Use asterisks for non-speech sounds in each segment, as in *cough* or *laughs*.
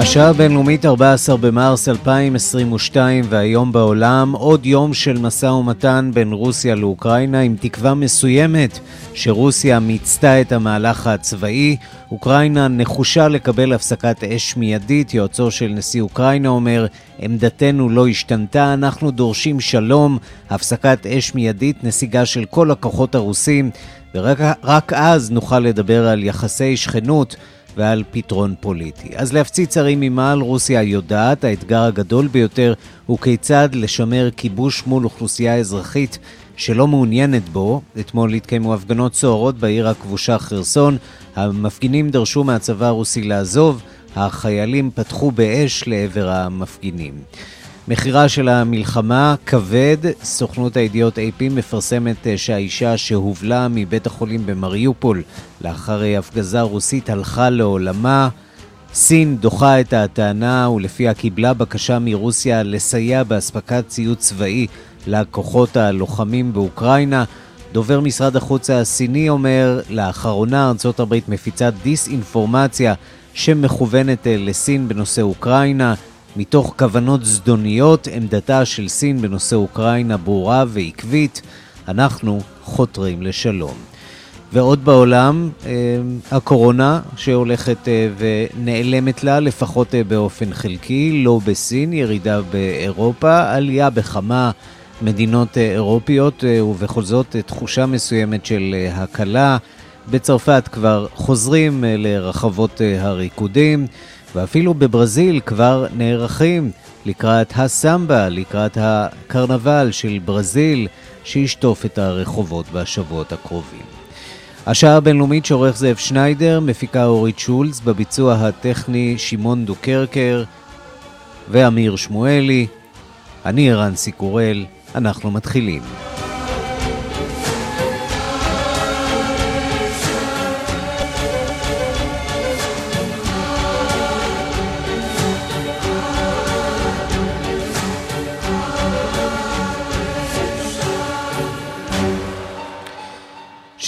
השעה הבינלאומית 14 במרס 2022 והיום בעולם עוד יום של משא ומתן בין רוסיה לאוקראינה עם תקווה מסוימת שרוסיה מיצתה את המהלך הצבאי. אוקראינה נחושה לקבל הפסקת אש מיידית. יועצו של נשיא אוקראינה אומר, עמדתנו לא השתנתה, אנחנו דורשים שלום, הפסקת אש מיידית, נסיגה של כל הכוחות הרוסים, ורק אז נוכל לדבר על יחסי שכנות. ועל פתרון פוליטי. אז להפציץ ערים ממעל רוסיה יודעת, האתגר הגדול ביותר הוא כיצד לשמר כיבוש מול אוכלוסייה אזרחית שלא מעוניינת בו. אתמול התקיימו הפגנות סוערות בעיר הכבושה חרסון. המפגינים דרשו מהצבא הרוסי לעזוב, החיילים פתחו באש לעבר המפגינים. מחירה של המלחמה כבד, סוכנות הידיעות AP מפרסמת אה, שהאישה שהובלה מבית החולים במריופול לאחר הפגזה רוסית הלכה לעולמה. סין דוחה את הטענה ולפיה קיבלה בקשה מרוסיה לסייע באספקת ציוד צבאי לכוחות הלוחמים באוקראינה. דובר משרד החוץ הסיני אומר, לאחרונה ארצות הברית מפיצה דיסאינפורמציה שמכוונת אה, לסין בנושא אוקראינה. מתוך כוונות זדוניות, עמדתה של סין בנושא אוקראינה ברורה ועקבית, אנחנו חותרים לשלום. ועוד בעולם, אה, הקורונה שהולכת אה, ונעלמת לה, לפחות אה, באופן חלקי, לא בסין, ירידה באירופה, עלייה בכמה מדינות אירופיות, ובכל זאת תחושה מסוימת של הקלה. בצרפת כבר חוזרים לרחבות הריקודים. ואפילו בברזיל כבר נערכים לקראת הסמבה, לקראת הקרנבל של ברזיל, שישטוף את הרחובות בשבועות הקרובים. השעה הבינלאומית שעורך זאב שניידר, מפיקה אורית שולץ, בביצוע הטכני שמעון דוקרקר ואמיר שמואלי. אני ערן סיקורל, אנחנו מתחילים.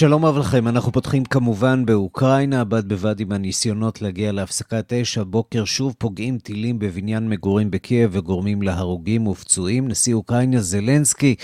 שלום רב לכם, אנחנו פותחים כמובן באוקראינה, בד בבד עם הניסיונות להגיע להפסקת אש. הבוקר שוב פוגעים טילים בבניין מגורים בקייב וגורמים להרוגים ופצועים. נשיא אוקראינה זלנסקי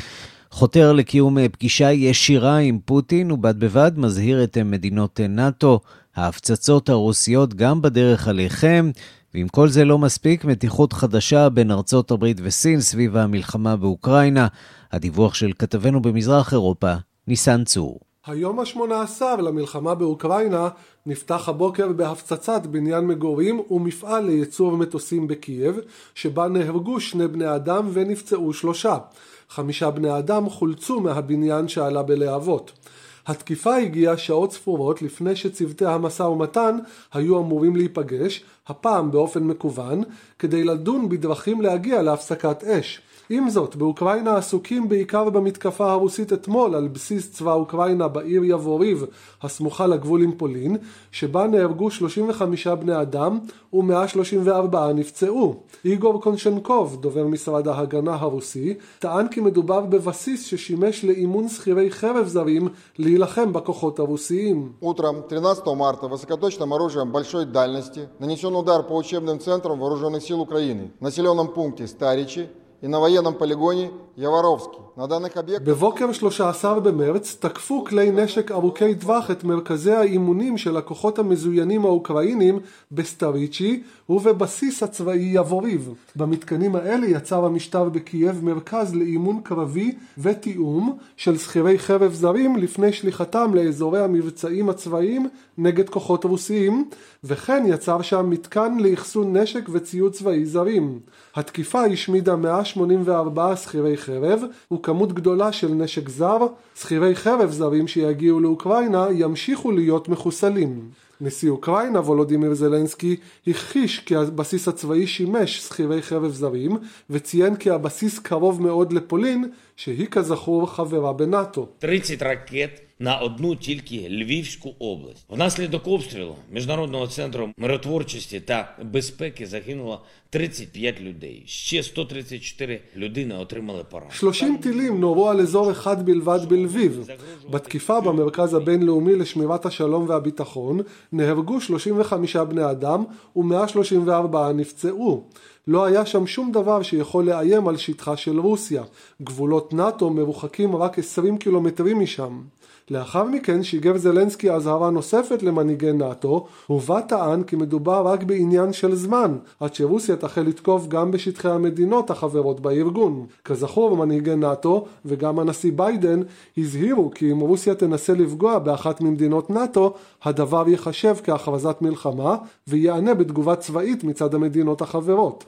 חותר לקיום פגישה ישירה עם פוטין, ובד בבד מזהיר את מדינות נאט"ו, ההפצצות הרוסיות גם בדרך עליכם. ואם כל זה לא מספיק, מתיחות חדשה בין ארצות הברית וסין סביב המלחמה באוקראינה. הדיווח של כתבנו במזרח אירופה, ניסן צור. היום ה-18 למלחמה באוקראינה נפתח הבוקר בהפצצת בניין מגורים ומפעל לייצור מטוסים בקייב, שבה נהרגו שני בני אדם ונפצעו שלושה. חמישה בני אדם חולצו מהבניין שעלה בלהבות. התקיפה הגיעה שעות ספורות לפני שצוותי המשא ומתן היו אמורים להיפגש, הפעם באופן מקוון, כדי לדון בדרכים להגיע להפסקת אש. עם זאת, באוקראינה עסוקים בעיקר במתקפה הרוסית אתמול על בסיס צבא אוקראינה בעיר יבוריב, הסמוכה לגבול עם פולין, שבה נהרגו 35 בני אדם ו-134 נפצעו. איגור קונשנקוב, דובר משרד ההגנה הרוסי, טען כי מדובר בבסיס ששימש לאימון שכירי חרב זרים להילחם בכוחות הרוסיים. Утром 13 марта высокоточным оружием большой дальности нанесен удар по учебным центрам вооруженных сил Украины, населенном пункте Старичи и на военном полигоне Яворовский. בבוקר 13 במרץ תקפו כלי נשק ארוכי טווח את מרכזי האימונים של הכוחות המזוינים האוקראינים בסטריצ'י ובבסיס הצבאי יבוריב. במתקנים האלה יצר המשטר בקייב מרכז לאימון קרבי ותיאום של שכירי חרב זרים לפני שליחתם לאזורי המבצעים הצבאיים נגד כוחות רוסיים, וכן יצר שם מתקן לאחסון נשק וציוד צבאי זרים. התקיפה השמידה 184 שכירי חרב, כמות גדולה של נשק זר, שכירי חרב זרים שיגיעו לאוקראינה ימשיכו להיות מחוסלים. נשיא אוקראינה וולודימיר זלנסקי הכחיש כי הבסיס הצבאי שימש שכירי חרב זרים וציין כי הבסיס קרוב מאוד לפולין שהיא כזכור חברה בנאטו. 30 רקט на одну тільки Львівську область. Внаслідок обстрілу міжнародного центру миротворчості та безпеки загинуло 35 людей. Ще 134 людини отримали поранення. 30 טילים נורו על אזור אחד בלבד בלביב. בתקיפה במרכז הבינלאומי לשמירת השלום והביטחון נהרגו 35 בני אדם ו-134 נפצעו. לא היה שם שום דבר שיכול לאיים על שטחה של רוסיה. גבולות נאט"ו מרוחקים רק 20 קילומטרים משם. לאחר מכן שיגר זלנסקי אזהרה נוספת למנהיגי נאט"ו, ובה טען כי מדובר רק בעניין של זמן, עד שרוסיה תחל לתקוף גם בשטחי המדינות החברות בארגון. כזכור, מנהיגי נאט"ו וגם הנשיא ביידן הזהירו כי אם רוסיה תנסה לפגוע באחת ממדינות נאט"ו, הדבר ייחשב כהכרזת מלחמה, ויענה בתגובה צבאית מצד המדינות החברות.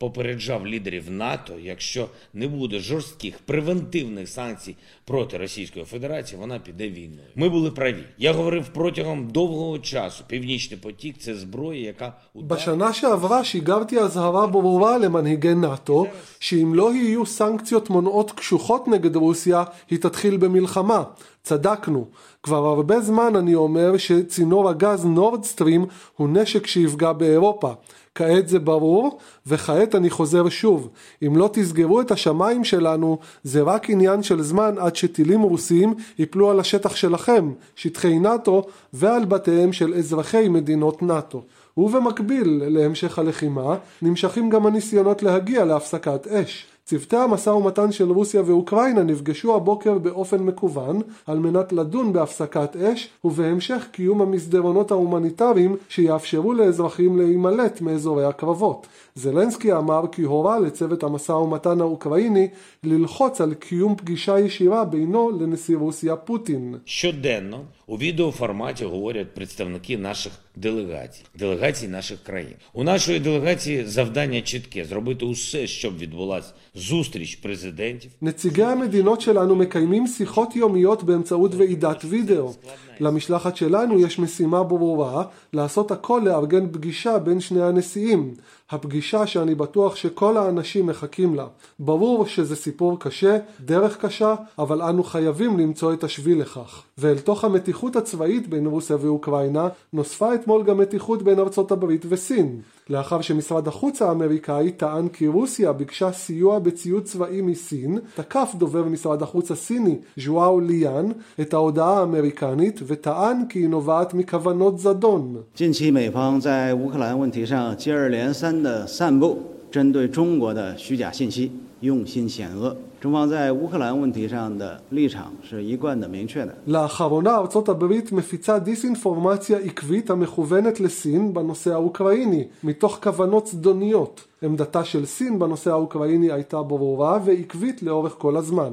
В минулому році я чітко попереджав лідерів НАТО, якщо не буде жорстких превентивних санкцій проти Російської Федерації, вона піде війною. Ми були праві. Я говорив протягом довгого часу. Північний потік це зброя, яка בשנה שעברה שיגרתי אזהרה ברורה למנהיגי נאט"ו, שאם לא יהיו סנקציות מונעות קשוחות נגד רוסיה, היא תתחיל במלחמה. צדקנו. כבר הרבה זמן אני אומר שצינור הגז נורדסטרים הוא נשק שיפגע באירופה. כעת זה ברור, וכעת אני חוזר שוב, אם לא תסגרו את השמיים שלנו, זה רק עניין של זמן עד שטילים רוסיים ייפלו על השטח שלכם, שטחי נאט"ו, ועל בתיהם של אזרחי מדינות נאט"ו. ובמקביל להמשך הלחימה, נמשכים גם הניסיונות להגיע להפסקת אש. צוותי המשא ומתן של רוסיה ואוקראינה נפגשו הבוקר באופן מקוון על מנת לדון בהפסקת אש ובהמשך קיום המסדרונות ההומניטריים שיאפשרו לאזרחים להימלט מאזורי הקרבות. זלנסקי אמר כי הורה לצוות המשא ומתן האוקראיני ללחוץ על קיום פגישה ישירה בינו לנשיא רוסיה פוטין. щоденно у відеоформаті говорять представники наших делегацій, делегацій наших країн. У нашої делегації завдання чітке зробити усе, щоб відбулася зустріч президентів. נציגי המדינות שלנו מקיימים שיחות יומיות באמצעות ועידת וידאו. למשלחת שלנו יש משימה ברורה לעשות הכל לארגן פגישה בין שני הנשיאים. הפגישה שאני בטוח שכל האנשים מחכים לה. ברור שזה סיפור קשה, דרך קשה, אבל אנו חייבים למצוא את השביל לכך. ואל תוך המתיחות הצבאית בין רוסיה ואוקראינה, נוספה אתמול גם מתיחות בין ארצות הברית וסין. לאחר שמשרד החוץ האמריקאי טען כי רוסיה ביקשה סיוע בציוד צבאי מסין, תקף דובר משרד החוץ הסיני, ז'ואאו ליאן, את ההודעה האמריקנית וטען כי היא נובעת מכוונות זדון. 近期美方在乌克兰问题上接二连三的散布针对中国的虚假信息，用心险恶。 中方在乌克兰问题上的立场是一贯的明确的。 לאחרונה ארצות הברית מפיצה דיסאינפורמציה עקבית המכוונת לסין בנושא האוקראיני, מתוך כוונות זדוניות. עמדתה של סין בנושא האוקראיני הייתה ברורה ועקבית לאורך כל הזמן.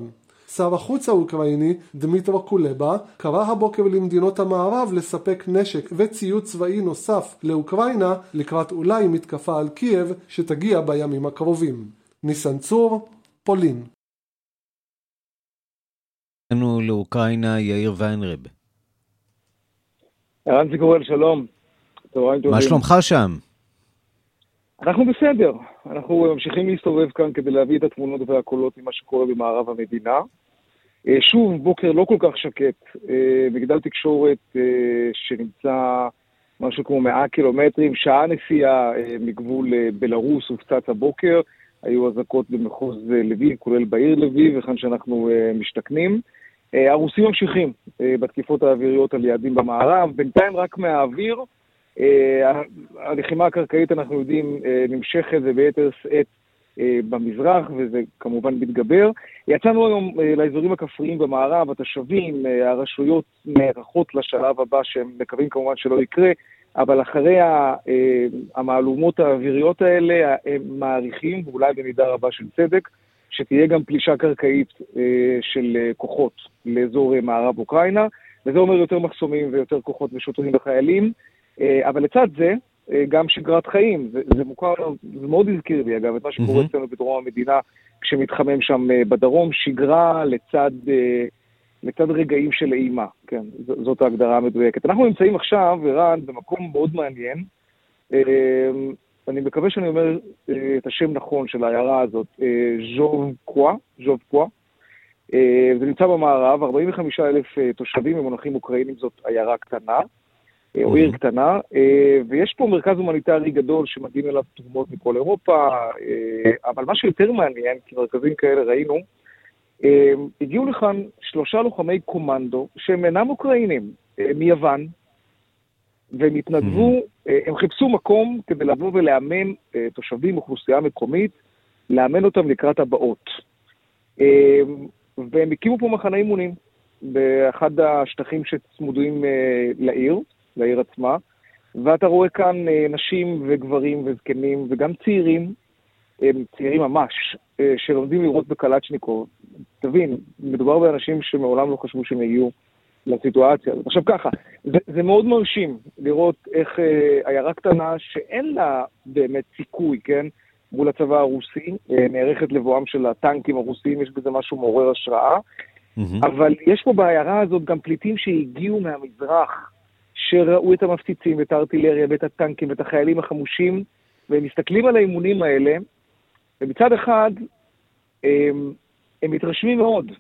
שר החוץ האוקראיני, דמיטרו קולבה, קרא הבוקר למדינות המערב לספק נשק וציוד צבאי נוסף לאוקראינה לקראת אולי מתקפה על קייב שתגיע בימים הקרובים. ניסן צור, פולין. לנו לאוקראינה יאיר ויינרב. ערן זיגורל, שלום. צהריים טובים. מה שלומך שם? אנחנו בסדר. אנחנו ממשיכים להסתובב כאן כדי להביא את התמונות והקולות ממה שקורה במערב המדינה. אה, שוב, בוקר לא כל כך שקט. אה, מגדל תקשורת אה, שנמצא משהו כמו 100 קילומטרים, שעה נסיעה מגבול בלרוס הופצץ הבוקר. היו אזעקות במחוז לביב, כולל בעיר לביב, היכן שאנחנו משתכנים. אה, הרוסים ממשיכים אה, בתקיפות האוויריות על יעדים במערב, בינתיים רק מהאוויר. אה, הלחימה הקרקעית, אנחנו יודעים, נמשכת וביתר שאת במזרח, וזה כמובן מתגבר. יצאנו היום לאזורים הכפריים במערב, התושבים, הרשויות נערכות לשלב הבא, שהם מקווים כמובן שלא יקרה, אבל אחרי המהלומות האוויריות האלה, הם מעריכים, ואולי במידה רבה של צדק, שתהיה גם פלישה קרקעית אה, של אה, כוחות לאזור אה, מערב אוקראינה, וזה אומר יותר מחסומים ויותר כוחות ושוטרים וחיילים. אבל לצד זה, גם שגרת חיים. זה, זה מוכר, זה מאוד הזכיר לי, אגב, את מה שקורה. אצלנו בדרום המדינה, כשמתחמם שם בדרום, שגרה לצד, לצד רגעים של אימה, כן, זאת ההגדרה המדויקת. אנחנו נמצאים עכשיו, ערן, במקום מאוד מעניין. אה, אני מקווה שאני אומר אה, את השם נכון של העיירה הזאת, אה, ז'וב קווה, ז'וב קווה. אה, זה נמצא במערב, 45 אלף תושבים במונחים אוקראינים, זאת עיירה קטנה, או עיר קטנה, ויש פה מרכז הומניטרי גדול שמגיעים אליו תרומות מכל אירופה, אבל מה שיותר מעניין, כי מרכזים כאלה ראינו, הגיעו לכאן שלושה לוחמי קומנדו שהם אינם אוקראינים, מיוון, והם התנדבו, mm-hmm. הם חיפשו מקום כדי לבוא ולאמן אה, תושבים, אוכלוסייה מקומית, לאמן אותם לקראת הבאות. אה, והם הקימו פה מחנה אימונים באחד השטחים שצמודים לעיר, לעיר עצמה, ואתה רואה כאן נשים וגברים וזקנים וגם צעירים, צעירים ממש, שלומדים לראות בקלצ'ניקוב. תבין, מדובר באנשים שמעולם לא חשבו שהם יהיו לסיטואציה הזאת. עכשיו ככה, זה, זה מאוד מרשים לראות איך אה, עיירה קטנה שאין לה באמת סיכוי, כן, מול הצבא הרוסי, אה, נערכת לבואם של הטנקים הרוסיים, יש בזה משהו מעורר השראה, mm-hmm. אבל יש פה בעיירה הזאת גם פליטים שהגיעו מהמזרח, שראו את המפציצים ואת הארטילריה ואת הטנקים ואת החיילים החמושים, והם מסתכלים על האימונים האלה, ומצד אחד, הם, הם מתרשמים מאוד.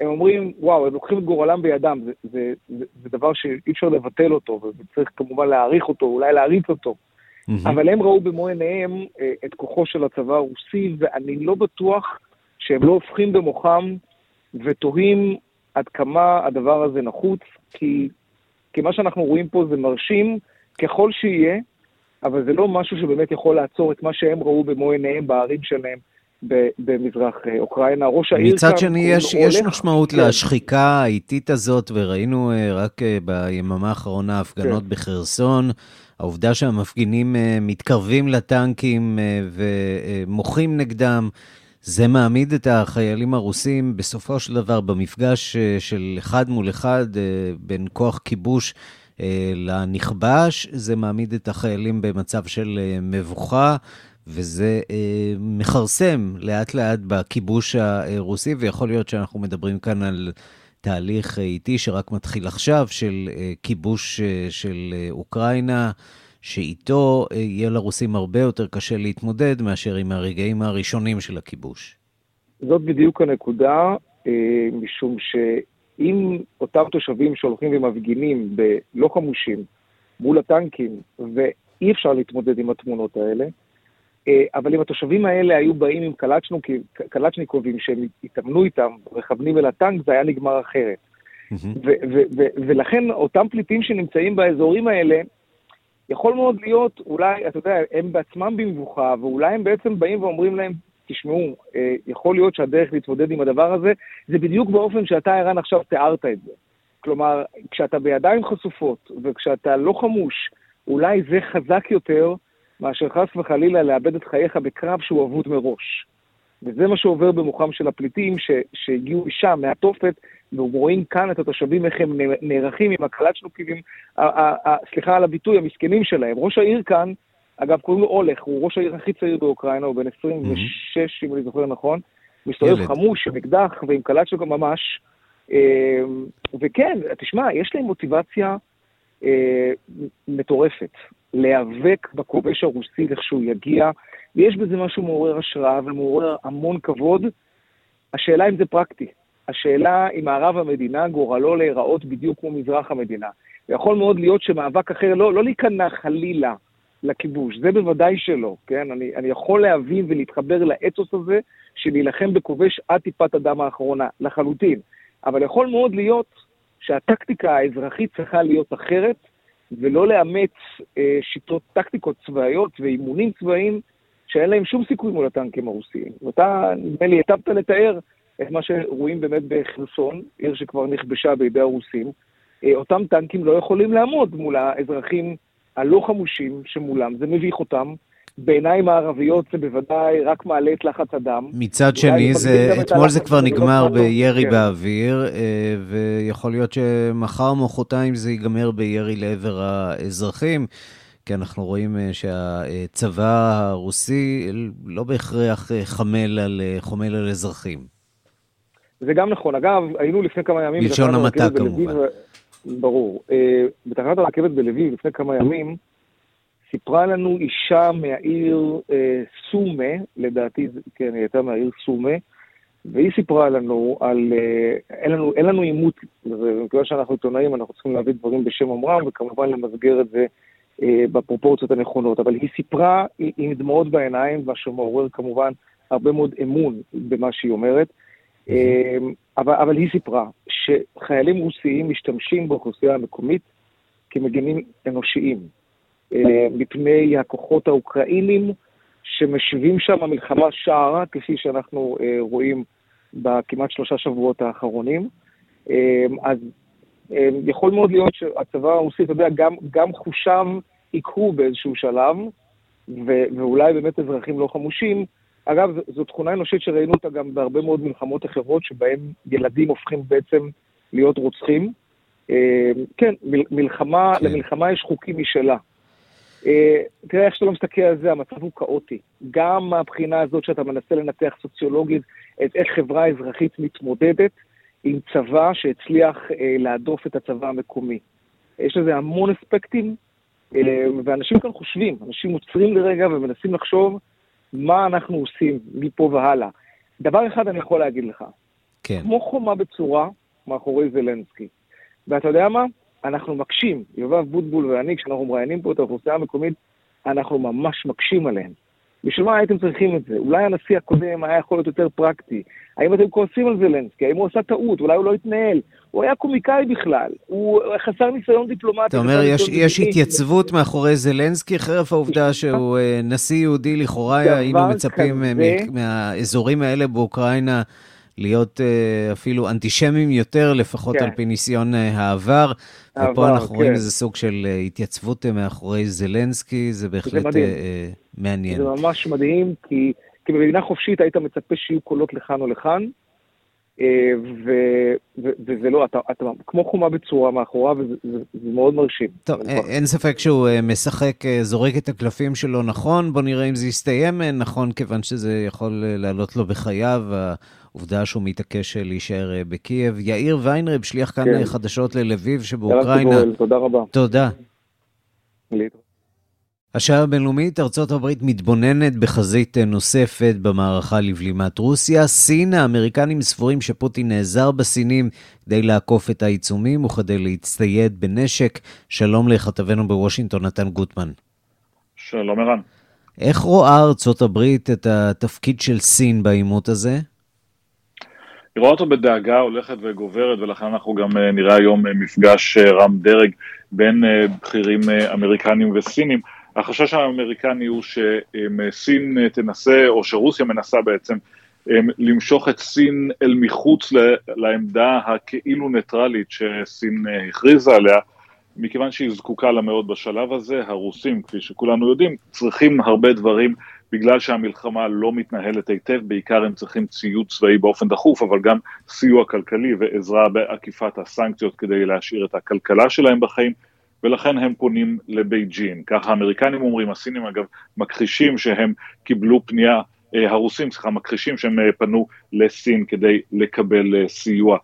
הם אומרים, וואו, הם לוקחים את גורלם בידם, זה, זה, זה, זה דבר שאי אפשר לבטל אותו, וצריך כמובן להעריך אותו, אולי להריץ אותו. Mm-hmm. אבל הם ראו במו עיניהם אה, את כוחו של הצבא הרוסי, ואני לא בטוח שהם לא הופכים במוחם ותוהים עד כמה הדבר הזה נחוץ, כי, כי מה שאנחנו רואים פה זה מרשים ככל שיהיה, אבל זה לא משהו שבאמת יכול לעצור את מה שהם ראו במו עיניהם בערים שלהם, במזרח אה, אוקראינה. ראש העיר מצד שני, יש, יש משמעות כן. לשחיקה האיטית הזאת, וראינו אה, רק אה, ביממה האחרונה הפגנות כן. בחרסון. העובדה שהמפגינים מתקרבים לטנקים ומוחים נגדם, זה מעמיד את החיילים הרוסים בסופו של דבר במפגש של אחד מול אחד בין כוח כיבוש לנכבש, זה מעמיד את החיילים במצב של מבוכה. וזה אה, מכרסם לאט לאט בכיבוש הרוסי, ויכול להיות שאנחנו מדברים כאן על תהליך איטי שרק מתחיל עכשיו, של אה, כיבוש אה, של אה, אוקראינה, שאיתו אה, יהיה לרוסים הרבה יותר קשה להתמודד מאשר עם הרגעים הראשונים של הכיבוש. זאת בדיוק הנקודה, אה, משום שאם אותם תושבים שהולכים ומפגינים בלא חמושים מול הטנקים, ואי אפשר להתמודד עם התמונות האלה, אה, אבל אם התושבים האלה היו באים עם קלצ'ניקובים שהם התאמנו איתם, מכוונים אל הטנק, זה היה נגמר אחרת. ולכן אותם פליטים שנמצאים באזורים האלה, יכול מאוד להיות, אולי, אתה יודע, הם בעצמם במבוכה, ואולי הם בעצם באים ואומרים להם, תשמעו, אה, יכול להיות שהדרך להתמודד עם הדבר הזה, זה בדיוק באופן שאתה, ערן, עכשיו תיארת את זה. כלומר, כשאתה בידיים חשופות, וכשאתה לא חמוש, אולי זה חזק יותר מאשר חס וחלילה לאבד את חייך בקרב שהוא אבוד מראש. וזה מה שעובר במוחם של הפליטים ש, שהגיעו משם, מהתופת, ורואים כאן את התושבים, איך הם נערכים עם הקלט שלוקיבים, סליחה על הביטוי, המסכנים שלהם. ראש העיר כאן, אגב, קוראים לו אולך, הוא ראש העיר הכי צעיר באוקראינה, הוא בן 26, mm-hmm. אם אני זוכר נכון. מסתובב חמוש עם אקדח ועם שלו ממש. אה, וכן, תשמע, יש להם מוטיבציה אה, מטורפת. להיאבק בכובש הרוסי לכשהוא יגיע, ויש בזה משהו מעורר השראה ומעורר המון כבוד. השאלה אם זה פרקטי. השאלה אם מערב המדינה גורלו להיראות בדיוק כמו מזרח המדינה. ויכול מאוד להיות שמאבק אחר, לא, לא להיכנע חלילה לכיבוש, זה בוודאי שלא, כן? אני, אני יכול להבין ולהתחבר לאתוס הזה של להילחם בכובש עד טיפת הדם האחרונה, לחלוטין. אבל יכול מאוד להיות שהטקטיקה האזרחית צריכה להיות אחרת, ולא לאמץ אה, שיטות טקטיקות צבאיות ואימונים צבאיים שאין להם שום סיכוי מול הטנקים הרוסיים. ואתה, נדמה לי, היטבת לתאר את מה שרואים באמת בחרסון, עיר שכבר נכבשה בידי הרוסים. אה, אותם טנקים לא יכולים לעמוד מול האזרחים הלא חמושים שמולם, זה מביך אותם. בעיניים הערביות זה בוודאי רק מעלה את לחץ הדם. מצד שני, זה, אתמול זה כבר נגמר בירי כן. באוויר, אה, ויכול להיות שמחר מחרתיים זה ייגמר בירי לעבר האזרחים. כי אנחנו רואים אה, שהצבא הרוסי לא בהכרח אה, חמל על, חומל על אזרחים. זה גם נכון. אגב, היינו לפני כמה ימים... בלשון המעטה כמובן. ברור. בתחנת הרכבת בלוויב לפני כמה ימים, סיפרה לנו אישה מהעיר אה, סומה, לדעתי, כן, היא הייתה מהעיר סומה, והיא סיפרה לנו על, אה, אין לנו, אין לנו עימות, ובגלל שאנחנו עיתונאים אנחנו צריכים להביא דברים בשם אומרם, וכמובן למסגר את זה אה, בפרופורציות הנכונות, אבל היא סיפרה עם דמעות בעיניים, מה שמעורר כמובן הרבה מאוד אמון במה שהיא אומרת. אה, אבל, אבל היא סיפרה שחיילים רוסיים משתמשים באוכלוסייה המקומית כמגינים אנושיים, מפני הכוחות האוקראינים שמשווים שם מלחמה שערה, כפי שאנחנו אה, רואים בכמעט שלושה שבועות האחרונים. אה, אז יכול מאוד להיות שהצבא הרוסי, אתה יודע, גם, גם חושיו יקרו באיזשהו שלב, ו- ואולי באמת אזרחים לא חמושים. אגב, זו תכונה אנושית שראינו אותה גם בהרבה מאוד מלחמות אחרות, שבהן ילדים הופכים בעצם להיות רוצחים. כן, מלחמה, כן. למלחמה יש חוקים משלה. אה, תראה איך שאתה לא מסתכל על זה, המצב הוא כאוטי. גם מהבחינה הזאת שאתה מנסה לנתח סוציולוגית את איך חברה אזרחית מתמודדת עם צבא שהצליח אה, להדוף את הצבא המקומי. יש לזה המון אספקטים, אה, ואנשים כאן חושבים, אנשים עוצרים לרגע ומנסים לחשוב מה אנחנו עושים מפה והלאה. דבר אחד אני יכול להגיד לך, כן. כמו חומה בצורה מאחורי זלנסקי. ואתה יודע מה? אנחנו מקשים, יובב בוטבול ואני, כשאנחנו מראיינים פה את האוכלוסייה המקומית, אנחנו ממש מקשים עליהם. בשביל מה הייתם צריכים את זה? אולי הנשיא הקודם היה יכול להיות יותר פרקטי. האם אתם כועסים על זלנסקי? האם הוא עשה טעות? אולי הוא לא התנהל? הוא היה קומיקאי בכלל. הוא חסר ניסיון דיפלומטי. אתה אומר, יש, יש התייצבות מאחורי זלנסקי, חרף העובדה שהוא אה, נשיא יהודי, לכאורה היינו מצפים אה, כזה... מהאזורים האלה באוקראינה להיות uh, אפילו אנטישמים יותר, לפחות כן. על פי ניסיון uh, העבר. העבר, ופה אנחנו כן. רואים איזה סוג של uh, התייצבות מאחורי זלנסקי, זה בהחלט זה uh, מעניין. זה ממש מדהים, כי, כי במדינה חופשית היית מצפה שיהיו קולות לכאן או לכאן, ו, ו, וזה לא, אתה, אתה כמו חומה בצורה מאחוריו, וזה זה, זה מאוד מרשים. טוב, אין ספק שהוא משחק, זורק את הקלפים שלו נכון, בוא נראה אם זה יסתיים נכון, כיוון שזה יכול לעלות לו בחייו. עובדה שהוא מתעקש להישאר אה, בקייב. יאיר ויינרב, שליח כאן כן. חדשות ללביב שבאוקראינה. תודה רבה. תודה. השעה הבינלאומית, ארצות הברית מתבוננת בחזית אה, נוספת במערכה לבלימת רוסיה. סין, האמריקנים סבורים שפוטין נעזר בסינים כדי לעקוף את העיצומים וכדי להצטייד בנשק. שלום לכתבנו בוושינגטון, נתן גוטמן. שלום ערן. איך רואה ארצות הברית את התפקיד של סין בעימות הזה? היא רואה אותו בדאגה הולכת וגוברת, ולכן אנחנו גם אה, נראה היום אה, מפגש אה, רם דרג בין בכירים אמריקנים וסינים. החשש האמריקני הוא שסין תנסה, או שרוסיה מנסה בעצם, למשוך את סין אל מחוץ לעמדה הכאילו ניטרלית שסין הכריזה עליה, מכיוון שהיא זקוקה לה מאוד בשלב הזה. הרוסים, כפי שכולנו יודעים, צריכים הרבה דברים בגלל שהמלחמה לא מתנהלת היטב, בעיקר הם צריכים ציוד צבאי באופן דחוף, אבל גם סיוע כלכלי ועזרה בעקיפת הסנקציות כדי להשאיר את הכלכלה שלהם בחיים, ולכן הם פונים לבייג'ין. ככה האמריקנים אומרים, הסינים אגב מכחישים שהם קיבלו פנייה, אה, הרוסים, סליחה, מכחישים שהם אה, פנו לסין כדי לקבל אה, סיוע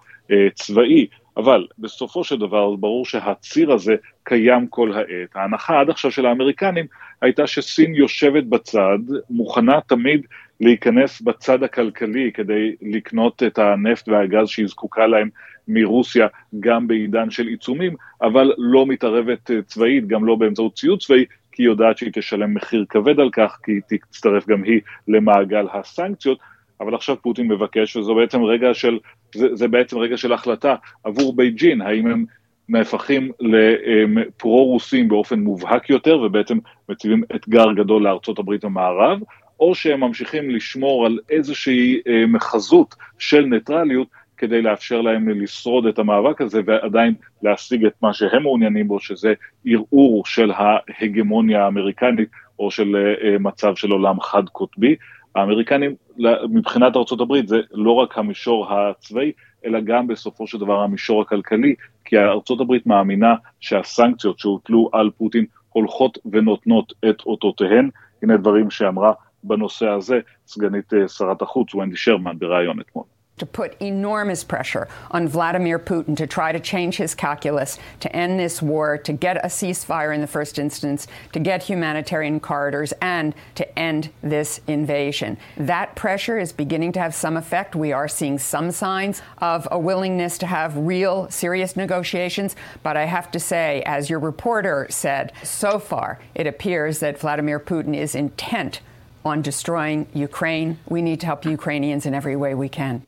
צבאי. אבל בסופו של דבר ברור שהציר הזה קיים כל העת. ההנחה עד עכשיו של האמריקנים הייתה שסין יושבת בצד, מוכנה תמיד להיכנס בצד הכלכלי כדי לקנות את הנפט והגז שהיא זקוקה להם מרוסיה גם בעידן של עיצומים, אבל לא מתערבת צבאית, גם לא באמצעות ציוד צבאי, כי היא יודעת שהיא תשלם מחיר כבד על כך, כי היא תצטרף גם היא למעגל הסנקציות, אבל עכשיו פוטין מבקש, וזו בעצם רגע של, זה, זה בעצם רגע של החלטה עבור בייג'ין, האם הם נהפכים לפרו-רוסים באופן מובהק יותר, ובעצם מציבים אתגר גדול לארצות הברית המערב, או שהם ממשיכים לשמור על איזושהי מחזות של ניטרליות, כדי לאפשר להם לשרוד את המאבק הזה ועדיין להשיג את מה שהם מעוניינים בו, שזה ערעור של ההגמוניה האמריקנית או של מצב של עולם חד-קוטבי. האמריקנים, מבחינת ארה"ב, זה לא רק המישור הצבאי, אלא גם בסופו של דבר המישור הכלכלי, כי ארה"ב מאמינה שהסנקציות שהוטלו על פוטין הולכות ונותנות את אותותיהן. הנה דברים שאמרה בנושא הזה סגנית אה, שרת החוץ ונדי שרמן בריאיון אתמול. To put enormous pressure on Vladimir Putin to try to change his calculus, to end this war, to get a ceasefire in the first instance, to get humanitarian corridors, and to end this invasion. That pressure is beginning to have some effect. We are seeing some signs of a willingness to have real, serious negotiations. But I have to say, as your reporter said, so far it appears that Vladimir Putin is intent on destroying Ukraine. We need to help Ukrainians in every way we can.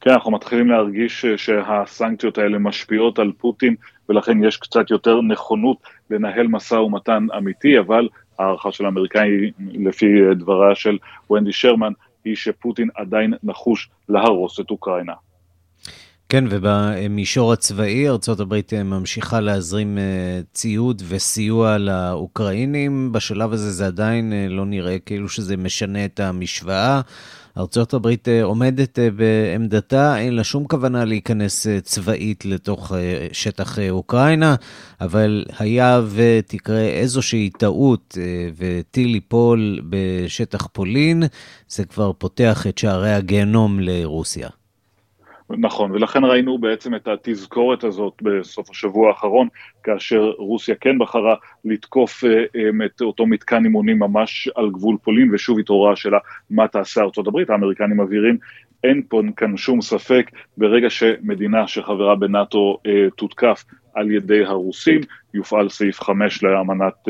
כן, אנחנו מתחילים להרגיש שהסנקציות האלה משפיעות על פוטין, ולכן יש קצת יותר נכונות לנהל משא ומתן אמיתי, אבל ההערכה של האמריקאי, לפי דבריה של ונדי שרמן, היא שפוטין עדיין נחוש להרוס את אוקראינה. כן, ובמישור הצבאי ארה"ב ממשיכה להזרים ציוד וסיוע לאוקראינים. בשלב הזה זה עדיין לא נראה כאילו שזה משנה את המשוואה. ארצות הברית עומדת בעמדתה, אין לה שום כוונה להיכנס צבאית לתוך שטח אוקראינה, אבל היה ותקרה איזושהי טעות וטיל ייפול בשטח פולין, זה כבר פותח את שערי הגיהנום לרוסיה. נכון, ולכן ראינו בעצם את התזכורת הזאת בסוף השבוע האחרון, כאשר רוסיה כן בחרה לתקוף את אותו מתקן אימונים ממש על גבול פולין, ושוב התעוררה השאלה מה תעשה ארצות הברית, האמריקנים מבהירים, אין פה כאן שום ספק, ברגע שמדינה שחברה בנאטו תותקף על ידי הרוסים, יופעל סעיף 5 לאמנת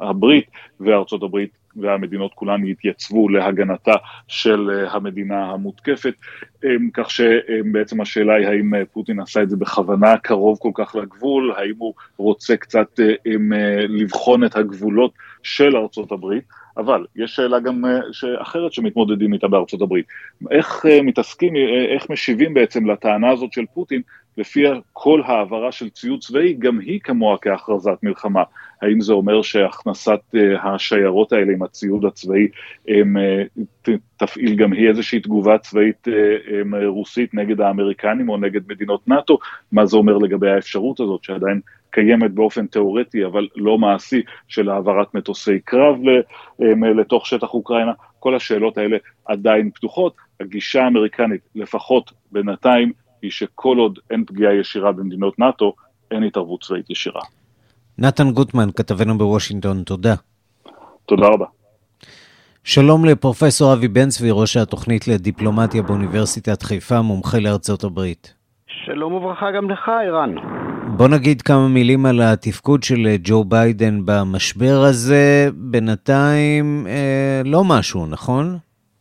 הברית, וארצות הברית והמדינות כולן יתייצבו להגנתה של המדינה המותקפת, כך שבעצם השאלה היא האם פוטין עשה את זה בכוונה קרוב כל כך לגבול, האם הוא רוצה קצת לבחון את הגבולות של ארצות הברית, אבל יש שאלה גם אחרת שמתמודדים איתה בארצות הברית, איך מתעסקים, איך משיבים בעצם לטענה הזאת של פוטין, לפיה כל העברה של ציוד צבאי גם היא כמוה כהכרזת מלחמה. האם זה אומר שהכנסת השיירות האלה עם הציוד הצבאי הם, תפעיל גם היא איזושהי תגובה צבאית הם, רוסית נגד האמריקנים או נגד מדינות נאט"ו? מה זה אומר לגבי האפשרות הזאת שעדיין קיימת באופן תיאורטי אבל לא מעשי של העברת מטוסי קרב לתוך שטח אוקראינה? כל השאלות האלה עדיין פתוחות. הגישה האמריקנית, לפחות בינתיים, היא שכל עוד אין פגיעה ישירה במדינות נאט"ו, אין התערבות צבאית ישירה. נתן גוטמן, כתבנו בוושינגטון, תודה. תודה רבה. שלום לפרופסור אבי בן צבי, ראש התוכנית לדיפלומטיה באוניברסיטת חיפה, מומחה לארצות הברית. שלום וברכה גם לך, ערן. בוא נגיד כמה מילים על התפקוד של ג'ו ביידן במשבר הזה. בינתיים אה, לא משהו, נכון?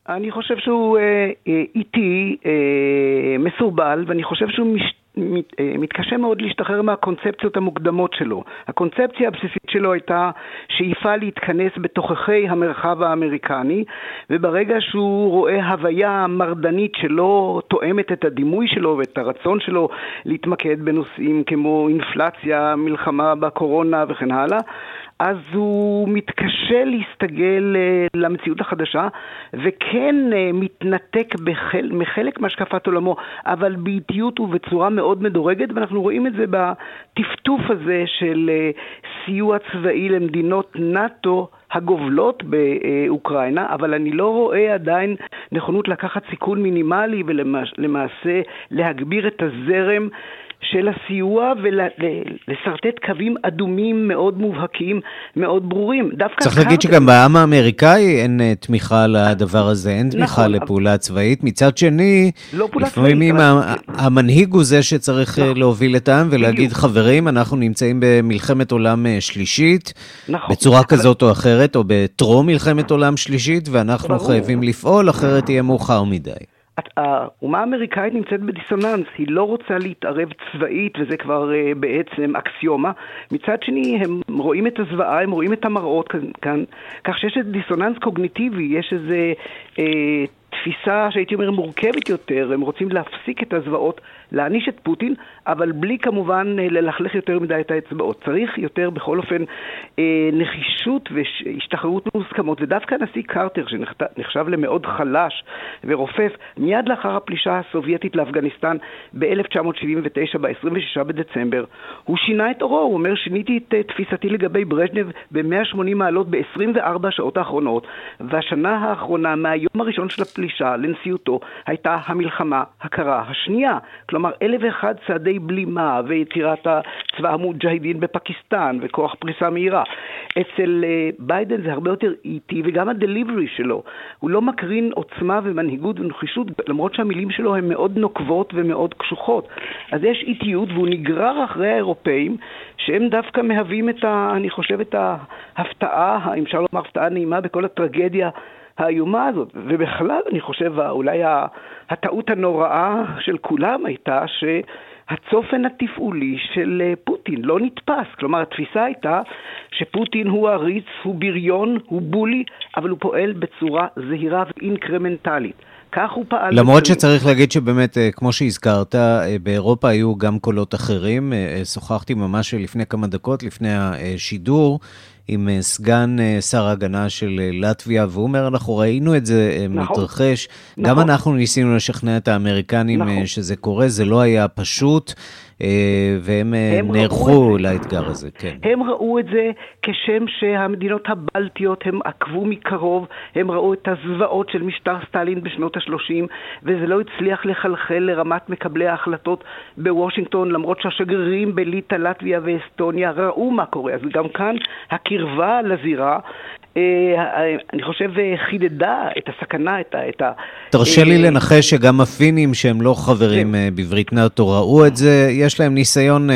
אני חושב שהוא אה, אה, איטי, אה, מסורבל, ואני חושב שהוא מש, מת, אה, מתקשה מאוד להשתחרר מהקונספציות המוקדמות שלו. הקונספציה הבסיסית שלו הייתה שאיפה להתכנס בתוככי המרחב האמריקני, וברגע שהוא רואה הוויה מרדנית שלא תואמת את הדימוי שלו ואת הרצון שלו להתמקד בנושאים כמו אינפלציה, מלחמה בקורונה וכן הלאה, אז הוא מתקשה להסתגל למציאות החדשה וכן מתנתק בחל, מחלק מהשקפת עולמו, אבל באיטיות ובצורה מאוד מדורגת, ואנחנו רואים את זה בטפטוף הזה של סיוע צבאי למדינות נאט"ו הגובלות באוקראינה, אבל אני לא רואה עדיין נכונות לקחת סיכון מינימלי ולמעשה להגביר את הזרם של הסיוע ולשרטט קווים אדומים מאוד מובהקים, מאוד ברורים. דווקא צריך להגיד שגם בעם האמריקאי אין תמיכה לדבר הזה, אין תמיכה נכון, לפעולה צבאית. מצד שני, לא לפעמים המנהיג הוא זה שצריך נכון. להוביל את העם ולהגיד. חברים, אנחנו נמצאים במלחמת עולם שלישית, נכון. בצורה כזאת או אחרת, או בטרום מלחמת עולם שלישית, ואנחנו. חייבים לפעול, אחרת יהיה מאוחר מדי. האומה האמריקאית נמצאת בדיסוננס, היא לא רוצה להתערב צבאית וזה כבר uh, בעצם אקסיומה. מצד שני, הם רואים את הזוועה, הם רואים את המראות כאן, כאן כך שיש איזה דיסוננס קוגניטיבי, יש איזה uh, תפיסה שהייתי אומר מורכבת יותר, הם רוצים להפסיק את הזוועות להעניש את פוטין, אבל בלי כמובן ללכלך יותר מדי את האצבעות. צריך יותר בכל אופן נחישות והשתחררות מוסכמות, ודווקא הנשיא קרטר, שנחשב למאוד חלש ורופף, מיד לאחר הפלישה הסובייטית לאפגניסטן ב-1979, ב-26 בדצמבר, הוא שינה את עורו, הוא אומר, שיניתי את תפיסתי לגבי ברז'נב ב-180 מעלות ב-24 השעות האחרונות, והשנה האחרונה, מהיום הראשון של הפלישה לנשיאותו, הייתה המלחמה הקרה השנייה. כלומר, אלף ואחד צעדי בלימה ויצירת צבא המוג'הידין בפקיסטן וכוח פריסה מהירה. אצל אה, ביידן זה הרבה יותר איטי, וגם הדליברי שלו. הוא לא מקרין עוצמה ומנהיגות ונחישות, למרות שהמילים שלו הן מאוד נוקבות ומאוד קשוחות. אז יש איטיות, והוא נגרר אחרי האירופאים, שהם דווקא מהווים את ה... אני חושב, את ההפתעה, אם אפשר לומר הפתעה נעימה בכל הטרגדיה האיומה הזאת. ובכלל, אני חושב, אולי הטעות הנוראה של כולם הייתה ש... הצופן התפעולי של אה, פוטין לא נתפס. כלומר, התפיסה הייתה שפוטין הוא עריץ, הוא בריון, הוא בולי, אבל הוא פועל בצורה זהירה ואינקרמנטלית. כך הוא פעל. למרות בצרים. שצריך להגיד שבאמת, אה, כמו שהזכרת, אה, באירופה היו גם קולות אחרים. שוחחתי ממש לפני כמה דקות, לפני השידור, עם אה, סגן אה, שר ההגנה של אה, לטביה, והוא אומר, אנחנו ראינו את זה נכון, מתרחש. נכון. גם אנחנו ניסינו לשכנע את האמריקנים נכון. שזה קורה, זה לא היה פשוט. והם נערכו לאתגר הזה, כן. הם ראו את זה כשם שהמדינות הבלטיות, הם עקבו מקרוב, הם ראו את הזוועות של משטר סטלין בשנות ה-30, וזה לא הצליח לחלחל לרמת מקבלי ההחלטות בוושינגטון, למרות שהשגרירים בליטא, לטביה ואסטוניה ראו מה קורה. אז גם כאן הקרבה לזירה אה, אני חושב, חידדה את הסכנה, את ה... תרשה לי אה, לנחש שגם הפינים שהם לא חברים כן. אה, בברית נאט"ו ראו את זה, יש להם ניסיון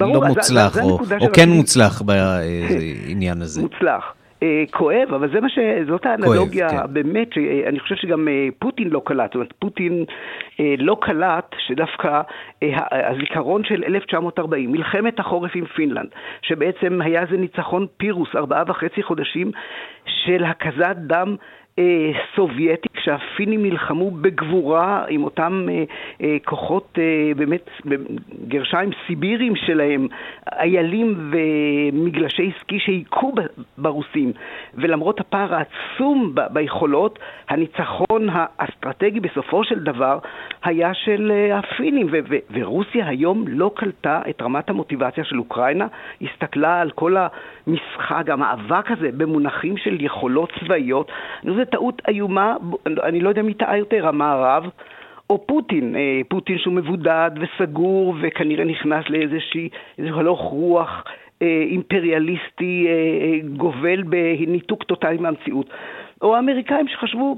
לא מוצלח, או כן מוצלח בעניין *laughs* הזה. מוצלח. אה, כואב, אבל זה מה ש... זאת האנלוגיה כואב, כן. באמת, שאני חושב שגם אה, פוטין לא קלט. זאת אומרת, פוטין אה, לא קלט שדווקא הזיכרון של 1940, מלחמת החורף עם פינלנד, שבעצם היה איזה ניצחון פירוס, ארבעה וחצי חודשים של הקזת דם אה, סובייטי, כשהפינים נלחמו בגבורה עם אותם אה, אה, כוחות באמת, גרשיים סיביריים שלהם, איילים ומגלשי סקי שהיכו ברוסים, ולמרות הפער העצום ביכולות, הניצחון האסטרטגי בסופו של דבר היה של הפינים, ורוסיה היום לא קלטה את רמת המוטיבציה של אוקראינה, הסתכלה על כל המשחק, המאבק הזה במונחים של יכולות צבאיות. זו טעות איומה, אני לא יודע מי טעה יותר, המערב או פוטין, אה, פוטין שהוא מבודד וסגור וכנראה נכנס לאיזשהו הלוך רוח אה, אימפריאליסטי אה, גובל בניתוק טוטאלי מהמציאות. או האמריקאים שחשבו,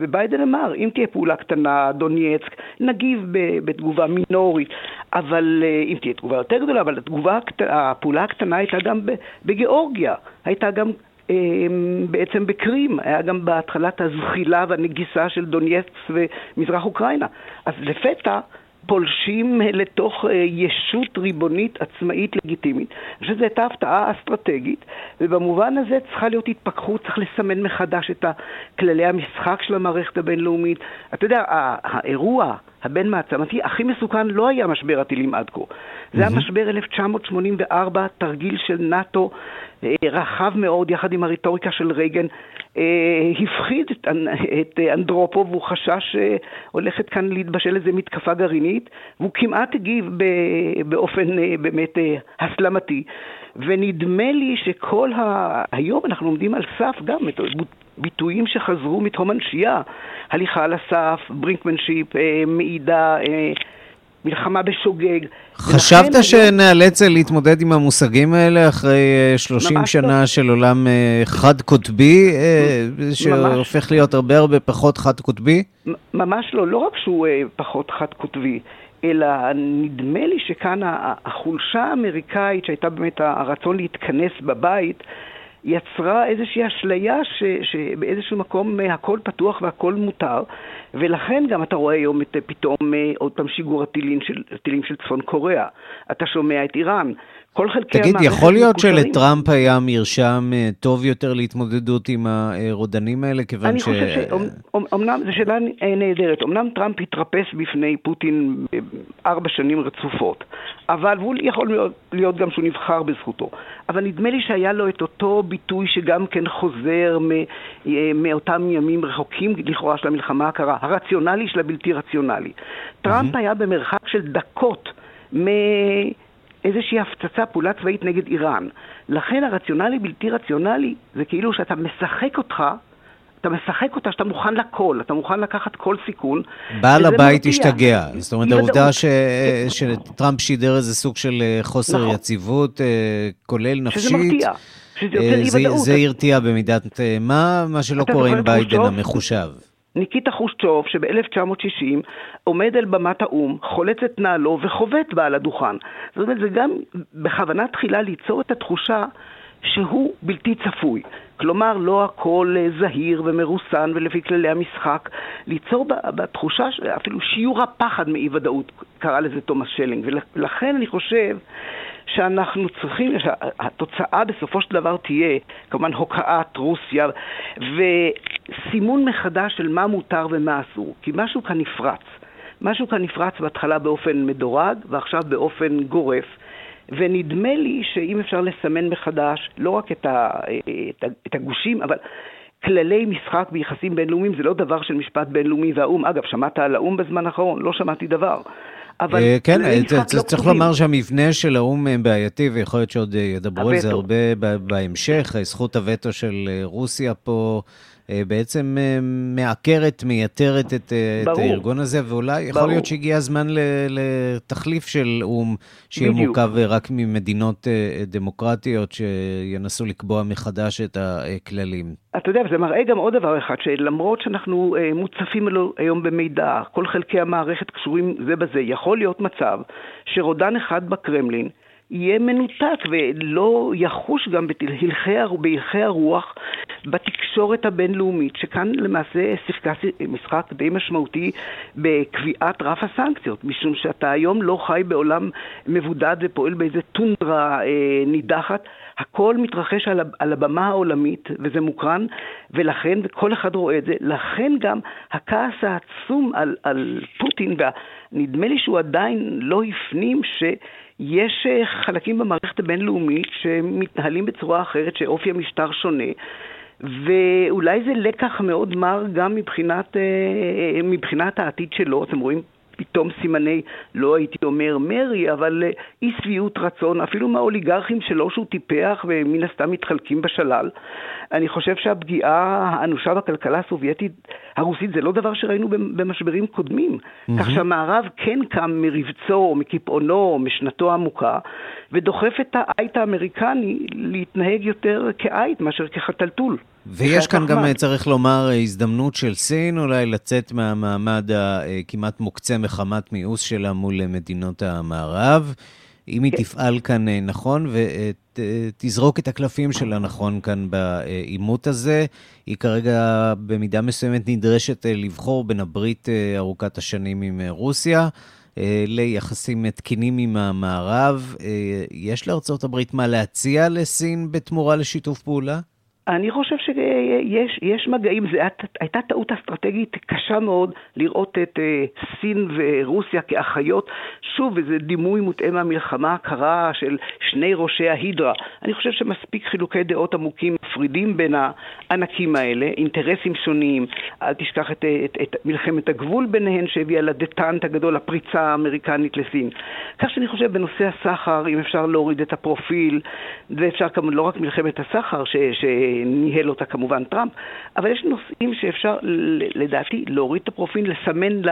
וביידן אמר, אם תהיה פעולה קטנה, דונייצק, נגיב בתגובה מינורית, אבל אם תהיה תגובה יותר גדולה, אבל התגובה, הפעולה הקטנה הייתה גם בגיאורגיה, הייתה גם בעצם בקרים, היה גם בהתחלת הזחילה והנגיסה של דונייצק ומזרח אוקראינה. אז לפתע פולשים לתוך אה, ישות ריבונית עצמאית לגיטימית. אני חושב שזו הייתה הפתעה אסטרטגית, ובמובן הזה צריכה להיות התפכחות, צריך לסמן מחדש את כללי המשחק של המערכת הבינלאומית. אתה יודע, האירוע הבין-מעצמתי הכי מסוכן לא היה משבר הטילים עד כה. זה היה משבר 1984, תרגיל של נאט"ו אה, רחב מאוד, יחד עם הרטוריקה של רייגן, אה, הפחיד את, את אנדרופוב, והוא חשש שהולכת כאן להתבשל איזה מתקפה גרעינית, והוא כמעט הגיב באופן אה, באמת הסלמתי. ונדמה לי שכל ה... היום אנחנו עומדים על סף גם ביטויים שחזרו מתהום הנשייה, הליכה על הסף, ברינקמנשיפ, מעידה, מלחמה בשוגג. חשבת שנאלץ להתמודד עם המושגים האלה אחרי 30 אה, שנה לא. של עולם אה, חד-קוטבי, אה, שהופך להיות הרבה הרבה פחות חד-קוטבי? ממש לא, לא רק שהוא פחות חד-קוטבי, אלא נדמה לי שכאן החולשה האמריקאית, שהייתה באמת הרצון להתכנס בבית, יצרה איזושהי אשליה ש, שבאיזשהו מקום אה, הכל פתוח והכל מותר, ולכן גם אתה רואה היום את פתאום עוד פעם שיגור הטילים של, הטילים של צפון קוריאה. אתה שומע את איראן. כל חלקי תגיד, יכול להיות שלטראמפ היה מרשם אה, טוב יותר להתמודדות עם הרודנים האלה, כיוון אני ש... אני חושב שאומנם, זו שאלה נהדרת, אמנם טראמפ התרפס בפני פוטין אה, ארבע שנים רצופות, אבל הוא יכול להיות, להיות גם שהוא נבחר בזכותו. אבל נדמה לי שהיה לו את אותו ביטוי שגם כן חוזר אה, מאותם ימים רחוקים לכאורה של המלחמה הקרה, הרציונלי של הבלתי רציונלי. טראמפ היה במרחק של דקות מ... איזושהי הפצצה, פעולה צבאית נגד איראן. לכן הרציונלי בלתי רציונלי זה כאילו שאתה משחק אותך, אתה משחק אותה שאתה מוכן לכל, אתה מוכן לקחת כל סיכון. בעל הבית השתגע. זאת אומרת, העובדה ש... שטראמפ שידר איזה סוג של אה, חוסר נכון. יציבות, אה, כולל נפשית. שזה מרתיע. שזה יוצר אי ודאות. זה הרתיע במידת מה, מה שלא קורה עם ביידן המחושב. ניקיטה חושצ'וב, שב-1960 עומד על במת האו"ם, חולץ את נעלו וחובט בה על הדוכן. זאת אומרת, זה גם בכוונה תחילה ליצור את התחושה שהוא בלתי צפוי. כלומר, לא הכל אה, זהיר ומרוסן ולפי כללי המשחק. ליצור בתחושה, אפילו שיעור הפחד מאי-ודאות, קרא לזה תומאס שלינג. ולכן אני חושב שאנחנו צריכים, שהתוצאה בסופו של דבר תהיה כמובן הוקעת רוסיה וסימון מחדש של מה מותר ומה אסור, כי משהו כאן נפרץ. משהו כאן נפרץ בהתחלה באופן מדורג ועכשיו באופן גורף. ונדמה לי שאם אפשר לסמן מחדש לא רק את, ה, את הגושים, אבל כללי משחק ביחסים בינלאומיים זה לא דבר של משפט בינלאומי והאו"ם. אגב, שמעת על האו"ם בזמן האחרון? לא שמעתי דבר. אבל אה, כן, לא צריך לומר שהמבנה של האו"ם בעייתי, ויכול להיות שעוד ידברו על זה הרבה בהמשך. זכות הווטו של רוסיה פה אה, בעצם אה, מעקרת, מייתרת את, אה, את הארגון הזה, ואולי יכול ברור. להיות שהגיע הזמן לתחליף של או"ם, שיהיה בדיוק. מורכב רק ממדינות דמוקרטיות שינסו לקבוע מחדש את הכללים. אתה יודע, זה מראה גם עוד דבר אחד, שלמרות שאנחנו מוצפים היום במידע, כל חלקי המערכת קשורים זה בזה, יכול להיות מצב שרודן אחד בקרמלין יהיה מנותק ולא יחוש גם בהלכי הרוח בתקשורת הבינלאומית, שכאן למעשה שיחקה משחק די משמעותי בקביעת רף הסנקציות, משום שאתה היום לא חי בעולם מבודד ופועל באיזה טונדרה אה, נידחת, הכל מתרחש על, על הבמה העולמית וזה מוקרן, ולכן, וכל אחד רואה את זה, לכן גם הכעס העצום על, על פוטין, ונדמה לי שהוא עדיין לא הפנים ש... יש אה, חלקים במערכת הבינלאומית שמתנהלים בצורה אחרת, שאופי המשטר שונה, ואולי זה לקח מאוד מר גם מבחינת, אה, אה, מבחינת העתיד שלו. אתם רואים פתאום סימני, לא הייתי אומר מרי, אבל אי שביעות רצון, אפילו מהאוליגרכים שלו שהוא טיפח ומן הסתם מתחלקים בשלל. אני חושב שהפגיעה האנושה בכלכלה הסובייטית הרוסית זה לא דבר שראינו במשברים קודמים. Mm-hmm. כך שהמערב כן קם מרבצו, מקיפאונו, משנתו העמוקה, ודוחף את העית האמריקני להתנהג יותר כעית מאשר כחתלתול. ויש כאן גם, צריך לומר, הזדמנות של סין אולי לצאת מהמעמד הכמעט מוקצה מחמת מיאוס שלה מול מדינות המערב. אם היא כן. תפעל כאן אה, נכון ותזרוק את הקלפים שלה נכון כאן בעימות הזה, היא כרגע במידה מסוימת נדרשת אה, לבחור בין הברית אה, ארוכת השנים עם רוסיה. ליחסים תקינים עם המערב. יש לארצות הברית מה להציע לסין בתמורה לשיתוף פעולה? אני חושב שיש מגעים, זו הייתה טעות אסטרטגית קשה מאוד לראות את uh, סין ורוסיה כאחיות. שוב, איזה דימוי מוטעה מהמלחמה הקרה של שני ראשי ההידרה. אני חושב שמספיק חילוקי דעות עמוקים מפרידים בין הענקים האלה, אינטרסים שונים. אל תשכח את, את, את מלחמת הגבול ביניהן שהביאה לדטנט הגדול, הפריצה האמריקנית לסין. כך שאני חושב בנושא הסחר, אם אפשר להוריד את הפרופיל, ואפשר כמובן לא רק מלחמת הסחר, ש... ש ניהל אותה כמובן טראמפ, אבל יש נושאים שאפשר לדעתי להוריד את הפרופיל, לסמן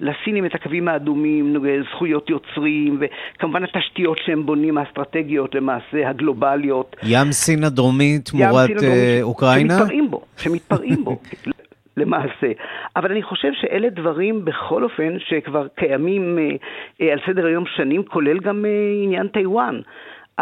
לסינים את הקווים האדומים, זכויות יוצרים, וכמובן התשתיות שהם בונים, האסטרטגיות למעשה, הגלובליות. ים סין הדרומי תמורת uh, אוקראינה? שמתפרעים בו, שמתפרעים בו. *laughs* למעשה. אבל אני חושב שאלה דברים בכל אופן שכבר קיימים אה, אה, על סדר היום שנים, כולל גם אה, עניין טיוואן.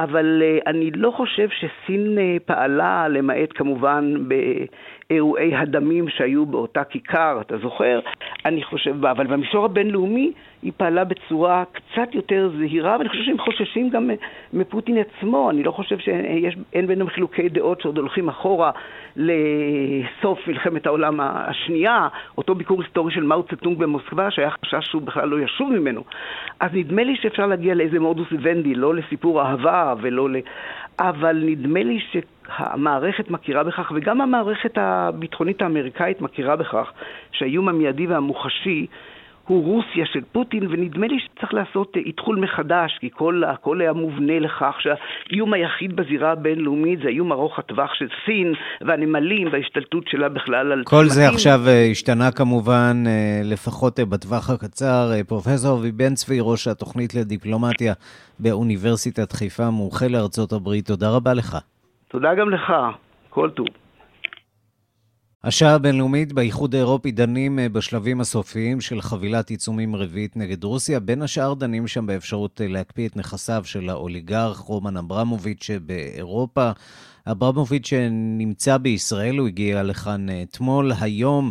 אבל אני לא חושב שסין פעלה, למעט כמובן באירועי הדמים שהיו באותה כיכר, אתה זוכר? אני חושב, אבל במישור הבינלאומי היא פעלה בצורה קצת יותר זהירה, ואני חושב שהם חוששים גם מפוטין עצמו. אני לא חושב שאין ביניהם חילוקי דעות שעוד הולכים אחורה לסוף מלחמת העולם השנייה, אותו ביקור היסטורי של מאו צטונג במוסקבה, שהיה חשש שהוא בכלל לא ישוב ממנו. אז נדמה לי שאפשר להגיע לאיזה מודוס ויבנדי, לא לסיפור אהבה ולא ל... אבל נדמה לי שהמערכת מכירה בכך, וגם המערכת הביטחונית האמריקאית מכירה בכך, שהאיום המיידי והמוחשי הוא רוסיה של פוטין, ונדמה לי שצריך לעשות איתחול מחדש, כי כל, הכל היה מובנה לכך שהאיום היחיד בזירה הבינלאומית זה האיום ארוך הטווח של סין והנמלים וההשתלטות שלה בכלל על... כל. זה עכשיו אה, השתנה כמובן, אה, לפחות אה, בטווח הקצר. פרופסור אבי בן צבי, ראש התוכנית לדיפלומטיה באוניברסיטת חיפה, מומחה לארצות הברית, תודה רבה לך. תודה גם לך, כל טוב. השעה הבינלאומית באיחוד האירופי דנים אה, בשלבים הסופיים של חבילת עיצומים רביעית נגד רוסיה. בין השאר דנים שם באפשרות אה, להקפיא את נכסיו של האוליגרך רומן אברמוביץ' באירופה. אברמוביץ' נמצא בישראל, הוא הגיע לכאן אה, אתמול. היום,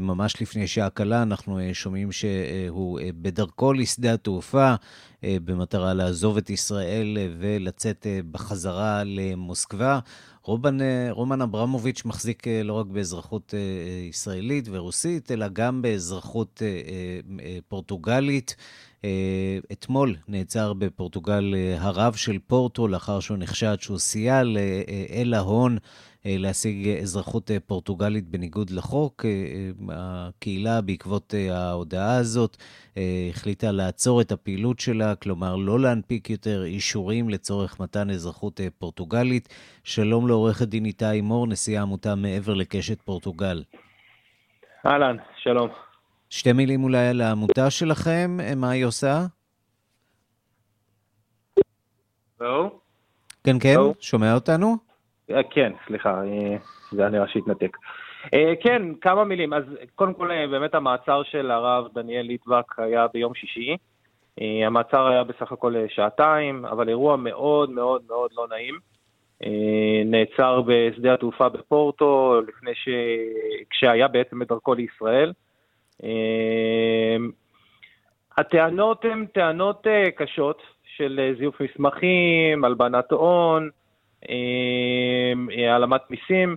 ממש לפני שעה קלה, אנחנו שומעים שהוא בדרכו לשדה התעופה במטרה לעזוב את ישראל ולצאת בחזרה למוסקבה. רומן, רומן אברמוביץ' מחזיק אה, לא רק באזרחות אה, ישראלית ורוסית, אלא גם באזרחות אה, פורטוגלית. אתמול נעצר בפורטוגל הרב של פורטו, לאחר שהוא נחשד שהוא סייע לאל ההון להשיג אזרחות פורטוגלית בניגוד לחוק. הקהילה, בעקבות ההודעה הזאת, החליטה לעצור את הפעילות שלה, כלומר לא להנפיק יותר אישורים לצורך מתן אזרחות פורטוגלית. שלום לעורכת דין איתי מור, נשיא העמותה מעבר לקשת פורטוגל. אהלן, שלום. שתי מילים אולי על העמותה שלכם, מה היא עושה? לא. כן, כן, לא. שומע אותנו? אה, כן, סליחה, אה, זה היה נראה שהתנתק. אה, כן, כמה מילים. אז קודם כל, באמת המעצר של הרב דניאל ליטבק היה ביום שישי. המעצר היה בסך הכל שעתיים, אבל אירוע מאוד מאוד מאוד לא נעים. נעצר בשדה התעופה בפורטו, לפני ש... כשהיה בעצם בדרכו לישראל. הטענות הן טענות קשות של זיוף מסמכים, הלבנת הון, העלמת מיסים.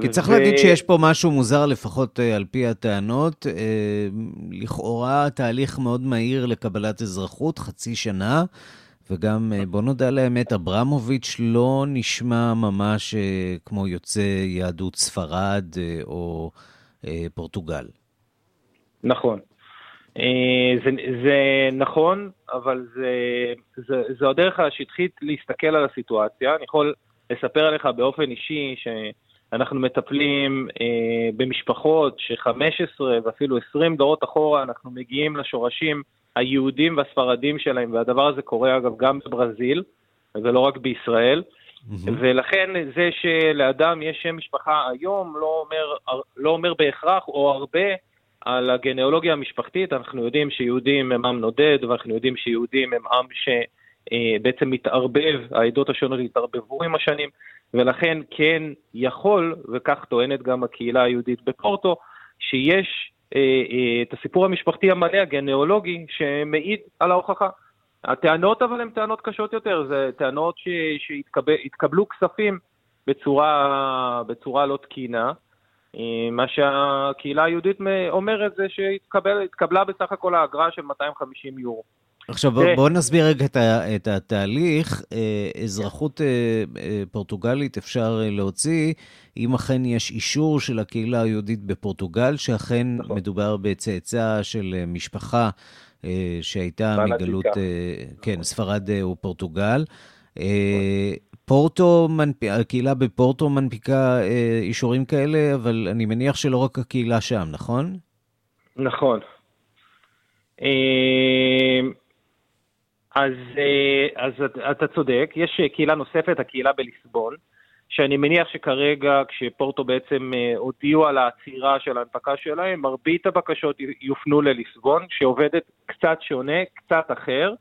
כי צריך ו... להגיד שיש פה משהו מוזר, לפחות על פי הטענות. לכאורה תהליך מאוד מהיר לקבלת אזרחות, חצי שנה. וגם, אה, בוא נודה על האמת, אברמוביץ' לא נשמע ממש אה, כמו יוצא יהדות ספרד אה, או פורטוגל. נכון. זה, זה נכון, אבל זה, זה, זו הדרך השטחית להסתכל על הסיטואציה. אני יכול לספר עליך באופן אישי שאנחנו מטפלים אה, במשפחות ש-15 ואפילו 20 דורות אחורה אנחנו מגיעים לשורשים היהודים והספרדים שלהם, והדבר הזה קורה אגב גם בברזיל, ולא רק בישראל. Mm-hmm. ולכן זה שלאדם יש שם משפחה היום לא אומר, לא אומר בהכרח או הרבה על הגנאולוגיה המשפחתית. אנחנו יודעים שיהודים הם עם נודד, ואנחנו יודעים שיהודים הם עם שבעצם אה, מתערבב, העדות השונות התערבבו עם השנים, ולכן כן יכול, וכך טוענת גם הקהילה היהודית בפורטו, שיש אה, אה, את הסיפור המשפחתי המלא, הגנאולוגי, שמעיד על ההוכחה. הטענות אבל הן טענות קשות יותר, זה טענות שהתקבלו כספים בצורה, בצורה לא תקינה. אה, מה שהקהילה היהודית אומרת זה שהתקבלה בסך הכל האגרה של 250 יורו. עכשיו, בואו בוא נסביר רגע את, את התהליך. אה, אזרחות אה, פורטוגלית אפשר להוציא, אם אכן יש אישור של הקהילה היהודית בפורטוגל, שאכן נכון. מדובר בצאצא של משפחה שהייתה מגלות, כן, ספרד ופורטוגל. נכון. פורטו, הקהילה בפורטו מנפיקה אישורים כאלה, אבל אני מניח שלא רק הקהילה שם, נכון? נכון. אז, אה, אז אתה צודק, יש קהילה נוספת, הקהילה בליסבון, שאני מניח שכרגע, כשפורטו בעצם אה, הודיעו על העצירה של ההנפקה שלהם, מרבית הבקשות יופנו לליסבון, שעובדת קצת שונה, קצת אחר.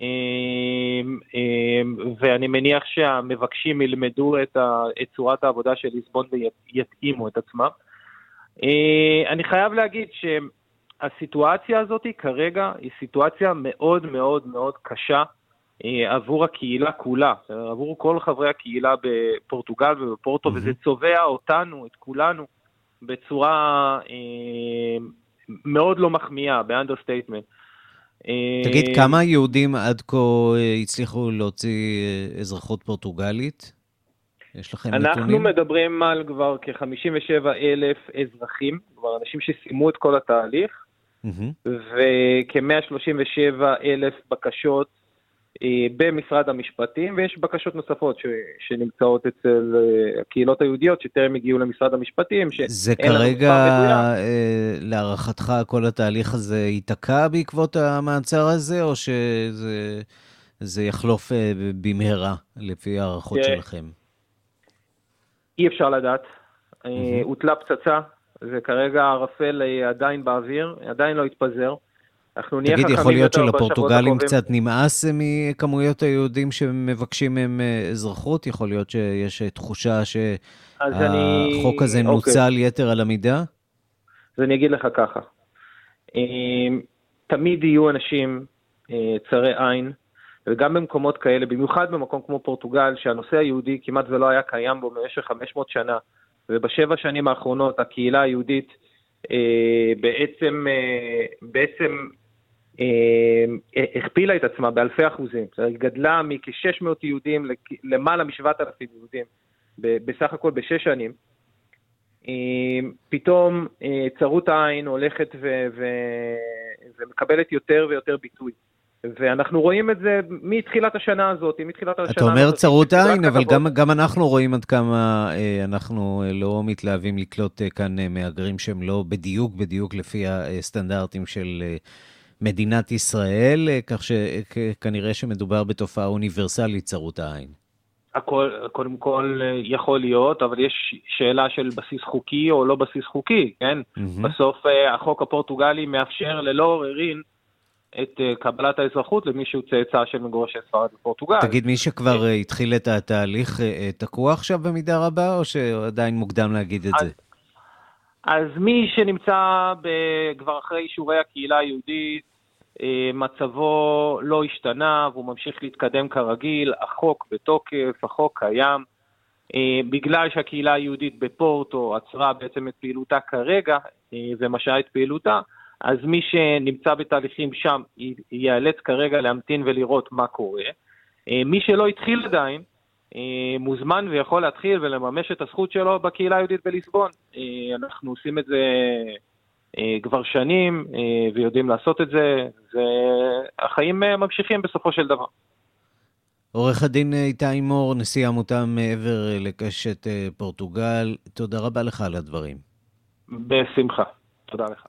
אה, ואני מניח שהמבקשים ילמדו את, ה, את צורת העבודה של ליסבון ויתאימו את עצמם. אני חייב להגיד שהסיטואציה הזאת כרגע היא סיטואציה מאוד מאוד מאוד קשה עבור הקהילה כולה, עבור כל חברי הקהילה בפורטוגל ובפורטו, mm-hmm. וזה צובע אותנו, את כולנו, בצורה מאוד לא מחמיאה, ב understatement. תגיד, אה, כמה יהודים עד כה אה, הצליחו להוציא אה, אזרחות פורטוגלית? יש לכם אנחנו נתונים? אנחנו מדברים על כבר כ-57 אלף אזרחים, כבר אנשים שסיימו את כל התהליך, mm-hmm. וכ-137 אלף בקשות במשרד המשפטים, ויש בקשות נוספות ש, שנמצאות אצל אה, הקהילות היהודיות שטרם הגיעו למשרד המשפטים. זה כרגע, אה, להערכתך, כל התהליך הזה ייתקע בעקבות המעצר הזה, או שזה יחלוף במהרה, לפי הערכות ש... שלכם? אי אפשר לדעת. הוטלה פצצה, וכרגע הערפל עדיין באוויר, עדיין לא התפזר. אנחנו נהיה חכמים יותר בשבועות הקרובים. תגיד, יכול להיות שלפורטוגלים קצת נמאס מכמויות היהודים שמבקשים מהם אה, אזרחות? יכול להיות שיש אה, תחושה שהחוק אני... הזה אוקיי. נוצל אוקיי. יתר על המידה? אז אני אגיד לך ככה, אה, תמיד יהיו אנשים צרי עין, וגם במקומות כאלה, במיוחד במקום כמו פורטוגל, שהנושא היהודי כמעט ולא היה קיים בו במשך 500 שנה, ובשבע שנים האחרונות הקהילה היהודית בעצם, בעצם אה, הכפילה את עצמה באלפי אחוזים, היא גדלה מכ-600 יהודים למעלה מ-7,000 יהודים בסך הכל בשש שנים. אה, פתאום אה, צרות העין הולכת ו- ו- ומקבלת יותר ויותר ביטוי. ואנחנו רואים את זה מתחילת השנה הזאת, מתחילת השנה הזאת. אתה אומר צרות עין, אבל גם, גם אנחנו רואים עד כמה אה, אנחנו לא מתלהבים לקלוט אה, כאן אה, מהגרים שהם לא בדיוק בדיוק לפי הסטנדרטים של... אה, מדינת ישראל, אה, כך שכנראה שמדובר בתופעה אוניברסלית צרות העין. הכל, קודם כל אה, יכול להיות, אבל יש שאלה של בסיס חוקי או לא בסיס חוקי, כן? Mm-hmm. בסוף אה, החוק הפורטוגלי מאפשר ללא עוררין את קבלת האזרחות למי שהוא צאצא של מגורשי ספרד בפורטוגל. תגיד, מי שכבר התחיל את התהליך תקוע עכשיו במידה רבה, או שעדיין מוקדם להגיד את זה? אז מי שנמצא כבר אחרי אישורי הקהילה היהודית, אה, מצבו לא השתנה והוא ממשיך להתקדם כרגיל, החוק בתוקף, החוק קיים. אה, בגלל שהקהילה היהודית בפורטו עצרה בעצם את פעילותה כרגע אה, ומשעה את פעילותה, אז מי שנמצא בתהליכים שם ייאלץ כרגע להמתין ולראות מה קורה. מי שלא התחיל עדיין, מוזמן ויכול להתחיל ולממש את הזכות שלו בקהילה היהודית בליסבון. אנחנו עושים את זה אה, כבר שנים אה, ויודעים לעשות את זה, והחיים אה, ממשיכים בסופו של דבר. עורך הדין איתי מור, נשיא העמותה מעבר לקשת פורטוגל, תודה רבה לך על הדברים. בשמחה, תודה לך.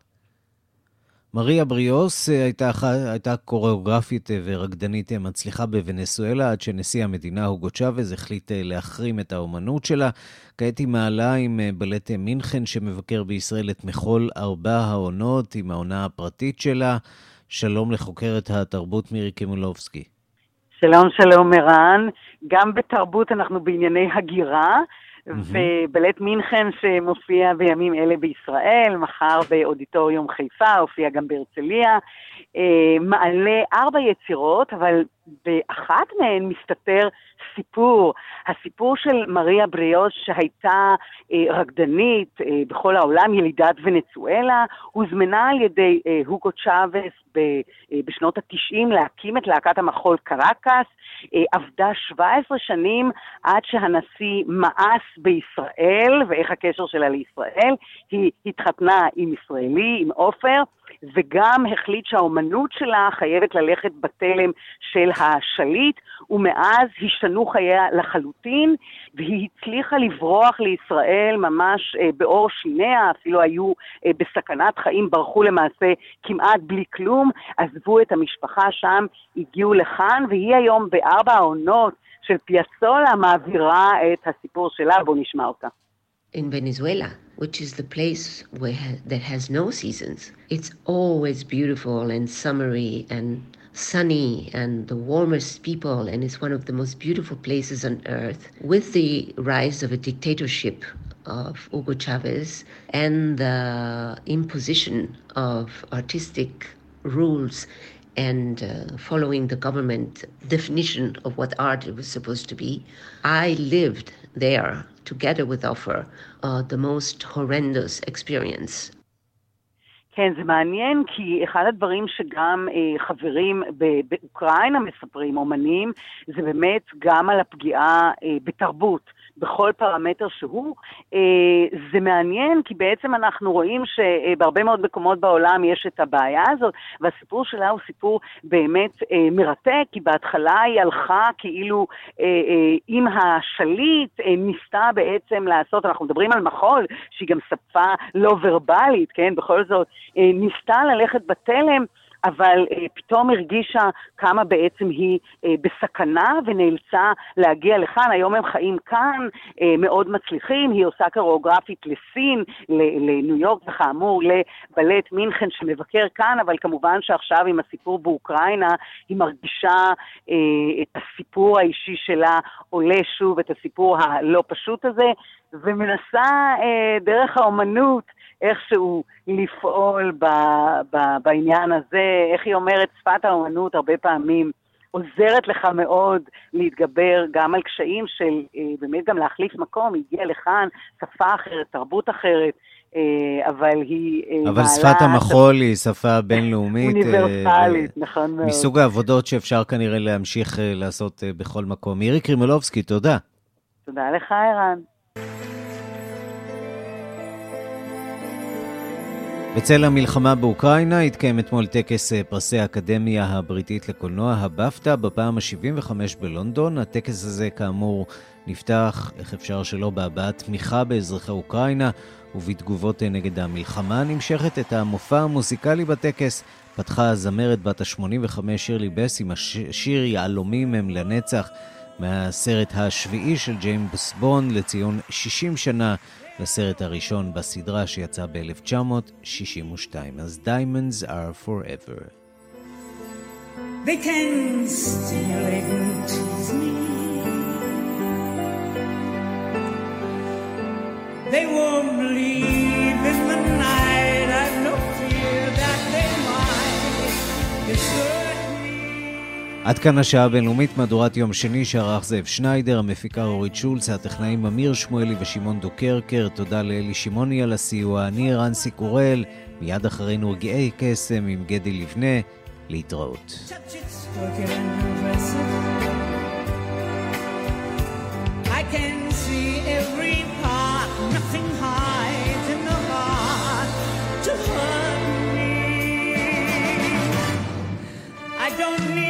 מריה בריאוס אה, הייתה, הייתה קוריאוגרפית אה, ורקדנית אה, מצליחה בוונסואלה, עד שנשיא המדינה הוגו צ'אבז החליט להחרים את האומנות שלה. כעת היא מעלה עם בלט מינכן שמבקר בישראל את מחול ארבע העונות עם העונה הפרטית שלה. שלום לחוקרת התרבות מירי קימולובסקי. שלום, שלום ערן. גם בתרבות אנחנו בענייני הגירה. ובלט מינכן שמופיע בימים אלה בישראל, מחר באודיטוריום חיפה, הופיע גם בהרצליה, אה, מעלה ארבע יצירות, אבל באחת מהן מסתתר סיפור, הסיפור של מריה בריאוס שהייתה אה, רקדנית אה, בכל העולם, ילידת ונצואלה, הוזמנה על ידי אה, הוגו צ'אבס ב, אה, בשנות ה-90 להקים את להקת המחול קרקס, אה, עבדה 17 שנים עד שהנשיא מאס בישראל, ואיך הקשר שלה לישראל, היא התחתנה עם ישראלי, עם עופר, וגם החליט שהאומנות שלה חייבת ללכת בתלם של השליט, ומאז השתנו חייה לחלוטין, והיא הצליחה לברוח לישראל ממש אה, בעור שיניה, אפילו היו אה, בסכנת חיים, ברחו למעשה כמעט בלי כלום, עזבו את המשפחה שם, הגיעו לכאן, והיא היום בארבע העונות של פיאסולה מעבירה את הסיפור שלה, בואו נשמע אותה. In Venezuela, which is the place where that has no seasons, it's always beautiful and summery and sunny and the warmest people, and it's one of the most beautiful places on earth. With the rise of a dictatorship of Hugo Chavez and the imposition of artistic rules and uh, following the government definition of what art was supposed to be, I lived there together with Offer uh, the most horrendous experience. כן, זה מעניין, כי אחד הדברים שגם אה, חברים באוקראינה מספרים, אומנים, זה באמת גם על הפגיעה אה, בתרבות. בכל פרמטר שהוא. אה, זה מעניין, כי בעצם אנחנו רואים שבהרבה מאוד מקומות בעולם יש את הבעיה הזאת, והסיפור שלה הוא סיפור באמת אה, מרתק, כי בהתחלה היא הלכה כאילו אה, עם השליט, ניסתה בעצם לעשות, אנחנו מדברים על מחול, שהיא גם שפה לא ורבלית, כן? בכל זאת, ניסתה ללכת בתלם. אבל אה, פתאום הרגישה כמה בעצם היא אה, בסכנה ונאלצה להגיע לכאן. היום הם חיים כאן, אה, מאוד מצליחים, היא עושה קוריאוגרפית לסין, לניו יורק וכאמור לבלט מינכן שמבקר כאן, אבל כמובן שעכשיו עם הסיפור באוקראינה, היא מרגישה אה, את הסיפור האישי שלה עולה שוב, את הסיפור הלא פשוט הזה, ומנסה אה, דרך האומנות איכשהו לפעול ב, ב, בעניין הזה. איך היא אומרת, שפת האומנות הרבה פעמים עוזרת לך מאוד להתגבר גם על קשיים של אה, באמת גם להחליף מקום, היא הגיעה לכאן, שפה אחרת, תרבות אחרת. אה, אבל היא אה, אבל שפת המחול היא שפה בינלאומית. אוניברסלית, נכון מאוד. מסוג העבודות שאפשר כנראה להמשיך לעשות בכל מקום. מירי קרימולובסקי, תודה. תודה לך, ערן. בצל המלחמה באוקראינה התקיים אתמול טקס אה, פרסי האקדמיה הבריטית לקולנוע, הבפטה, בפעם ה-75 בלונדון. הטקס הזה, כאמור, נפתח, איך אפשר שלא, בהבעת תמיכה באזרחי אוקראינה ובתגובות אה, נגד המלחמה הנמשכת. את המופע המוזיקלי בטקס פתחה הזמרת בת ה-85 שירלי בס עם השיר יהלומים הם לנצח מהסרט השביעי של ג'יימס בונד לציון 60 שנה לסרט הראשון בסדרה שיצא ב-1962, אז Diamonds are Forever. They can stimulate and tease me. They won't believe in the night. I've no fear that they might. It's עד כאן השעה הבינלאומית, מהדורת יום שני שערך זאב שניידר, המפיקה אורית שולץ, הטכנאים אמיר שמואלי ושמעון דוקרקר, תודה לאלי שמעוני על הסיוע, אני רנסי קורל, מיד אחרינו רגעי קסם עם גדי לבנה, להתראות. I can see every part, nothing hides in the to. I don't need